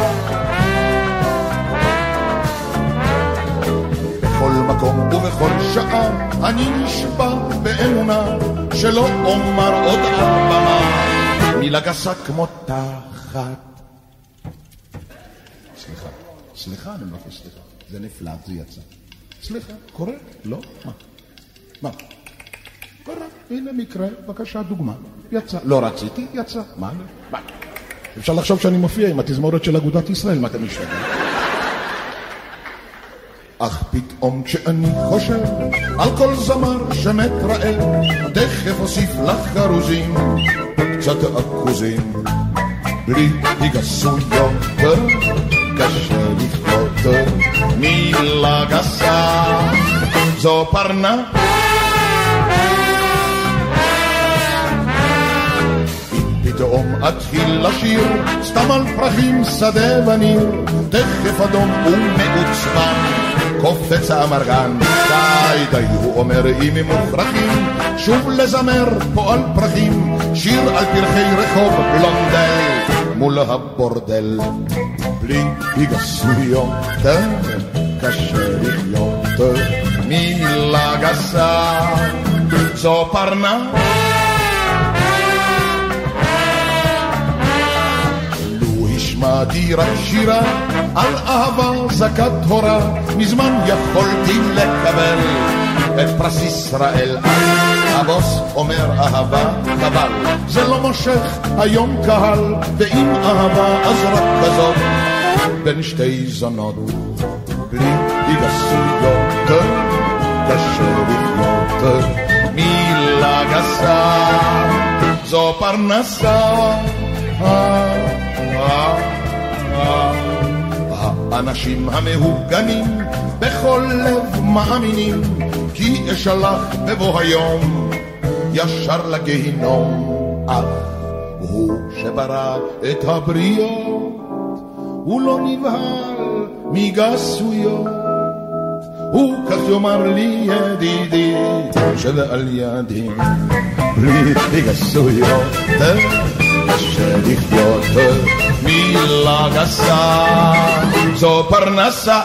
S8: בכל מקום ובכל שעה אני נשבע באמונה שלא אומר עוד על מילה גסה כמו תחת. סליחה, סליחה, אני מבקש סליחה. זה נפלא, זה יצא. סליחה, קורה? לא? מה? מה? קרה, הנה מקרה, בבקשה, דוגמה. יצא. לא רציתי, יצא. מה? מה? אפשר לחשוב שאני מופיע עם התזמורת של אגודת ישראל, מה אתם משתגעים? אך פתאום כשאני חושב על כל זמר שמת רעב, תכף אוסיף לך כרוזים, קצת עכוזים, בלי היגסויות, קשה לחיות, מילה גסה, זו פרנה. פתאום אתחיל לשיר, סתם על פרחים שדה וניר, תכף אדום ומעוצבן, קופץ האמרגן, די די, הוא אומר אם הם מוכרחים, שוב לזמר פה על פרחים, שיר על פרחי רחוב בלונדל, מול הבורדל, בלי היגסויות, קשה לחיות, מילה גסה, זו פרנה. שמעתי רק שירה על אהבה זכת הורה, מזמן יכולתי לקבל את פרס ישראל. הבוס אומר אהבה חבל, זה לא מושך היום קהל, ואם אהבה אז רק כזאת, בין שתי זונות, בלי היגסויות, קשה לחיות, מילה גסה, זו פרנסה. האנשים המהוגנים בכל לב מאמינים כי אשלח בבוא היום ישר לגיהינום. אך הוא שברא את הבריות הוא לא נבהל מגסויות. הוא כך יאמר לי ידידי שעל ידי בלי גסויות קשה לחיות מילה גסה זו פרנסה